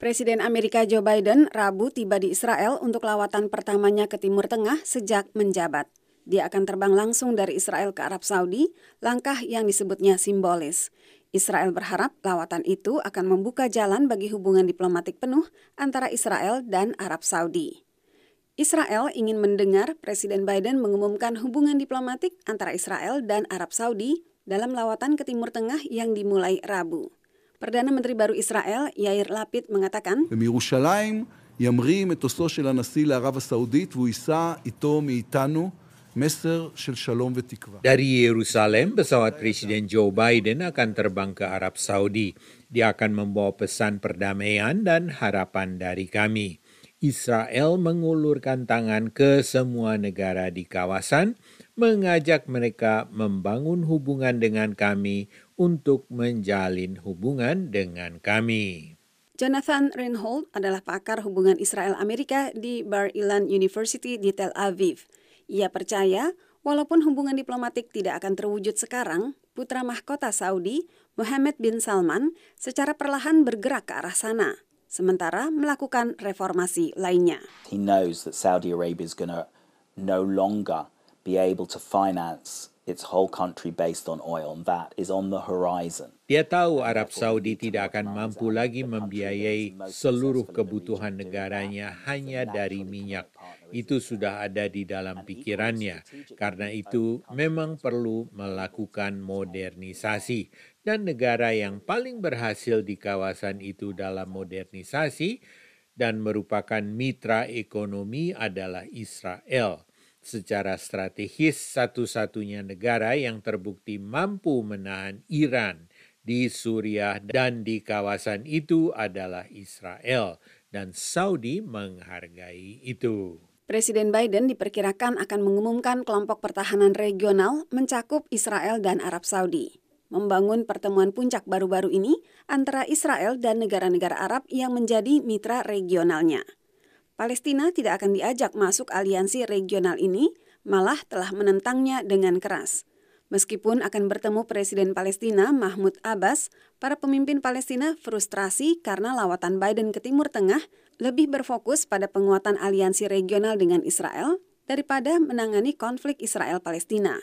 Presiden Amerika Joe Biden Rabu tiba di Israel untuk lawatan pertamanya ke Timur Tengah sejak menjabat. Dia akan terbang langsung dari Israel ke Arab Saudi, langkah yang disebutnya simbolis. Israel berharap lawatan itu akan membuka jalan bagi hubungan diplomatik penuh antara Israel dan Arab Saudi. Israel ingin mendengar Presiden Biden mengumumkan hubungan diplomatik antara Israel dan Arab Saudi dalam lawatan ke Timur Tengah yang dimulai Rabu. Perdana Menteri baru Israel, Yair Lapid, mengatakan, ומירושלים ימריא מטוסו של הנשיא לערב הסעודית והוא יישא איתו מאיתנו מסר של שלום ותקווה. Dari Yerusalem, pesawat Presiden Joe Biden akan terbang ke Arab Saudi. Dia akan membawa pesan perdamaian dan harapan dari kami. Israel mengulurkan tangan ke semua negara di kawasan, mengajak mereka membangun hubungan dengan kami untuk menjalin hubungan dengan kami. Jonathan Reinhold adalah pakar hubungan Israel-Amerika di Bar Ilan University di Tel Aviv. Ia percaya, walaupun hubungan diplomatik tidak akan terwujud sekarang, putra mahkota Saudi, Mohammed bin Salman, secara perlahan bergerak ke arah sana, sementara melakukan reformasi lainnya. He knows that Saudi Arabia is going to no longer be able to finance its whole country based on oil, and that is on the horizon. Dia tahu Arab Saudi tidak akan mampu lagi membiayai seluruh kebutuhan negaranya hanya dari minyak. Itu sudah ada di dalam pikirannya. Karena itu memang perlu melakukan modernisasi. Dan negara yang paling berhasil di kawasan itu dalam modernisasi dan merupakan mitra ekonomi adalah Israel secara strategis satu-satunya negara yang terbukti mampu menahan Iran di Suriah dan di kawasan itu adalah Israel dan Saudi menghargai itu. Presiden Biden diperkirakan akan mengumumkan kelompok pertahanan regional mencakup Israel dan Arab Saudi. Membangun pertemuan puncak baru-baru ini antara Israel dan negara-negara Arab yang menjadi mitra regionalnya. Palestina tidak akan diajak masuk aliansi regional ini, malah telah menentangnya dengan keras. Meskipun akan bertemu Presiden Palestina Mahmud Abbas, para pemimpin Palestina frustrasi karena lawatan Biden ke Timur Tengah lebih berfokus pada penguatan aliansi regional dengan Israel daripada menangani konflik Israel-Palestina.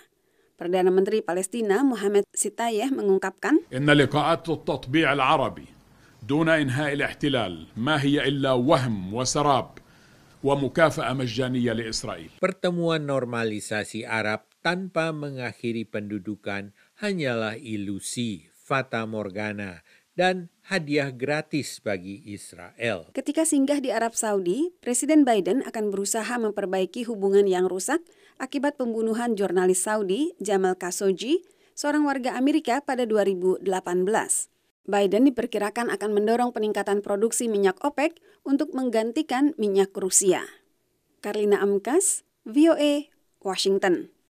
Perdana Menteri Palestina Muhammad Sitayeh mengungkapkan, "Inna Arabi, duna inha' al-ihtilal ma illa wa sarab." Pertemuan normalisasi Arab tanpa mengakhiri pendudukan hanyalah ilusi, fata morgana, dan hadiah gratis bagi Israel. Ketika singgah di Arab Saudi, Presiden Biden akan berusaha memperbaiki hubungan yang rusak akibat pembunuhan jurnalis Saudi Jamal Khashoggi, seorang warga Amerika pada 2018. Biden diperkirakan akan mendorong peningkatan produksi minyak OPEC untuk menggantikan minyak Rusia. Karlina Amkas, VOA, Washington.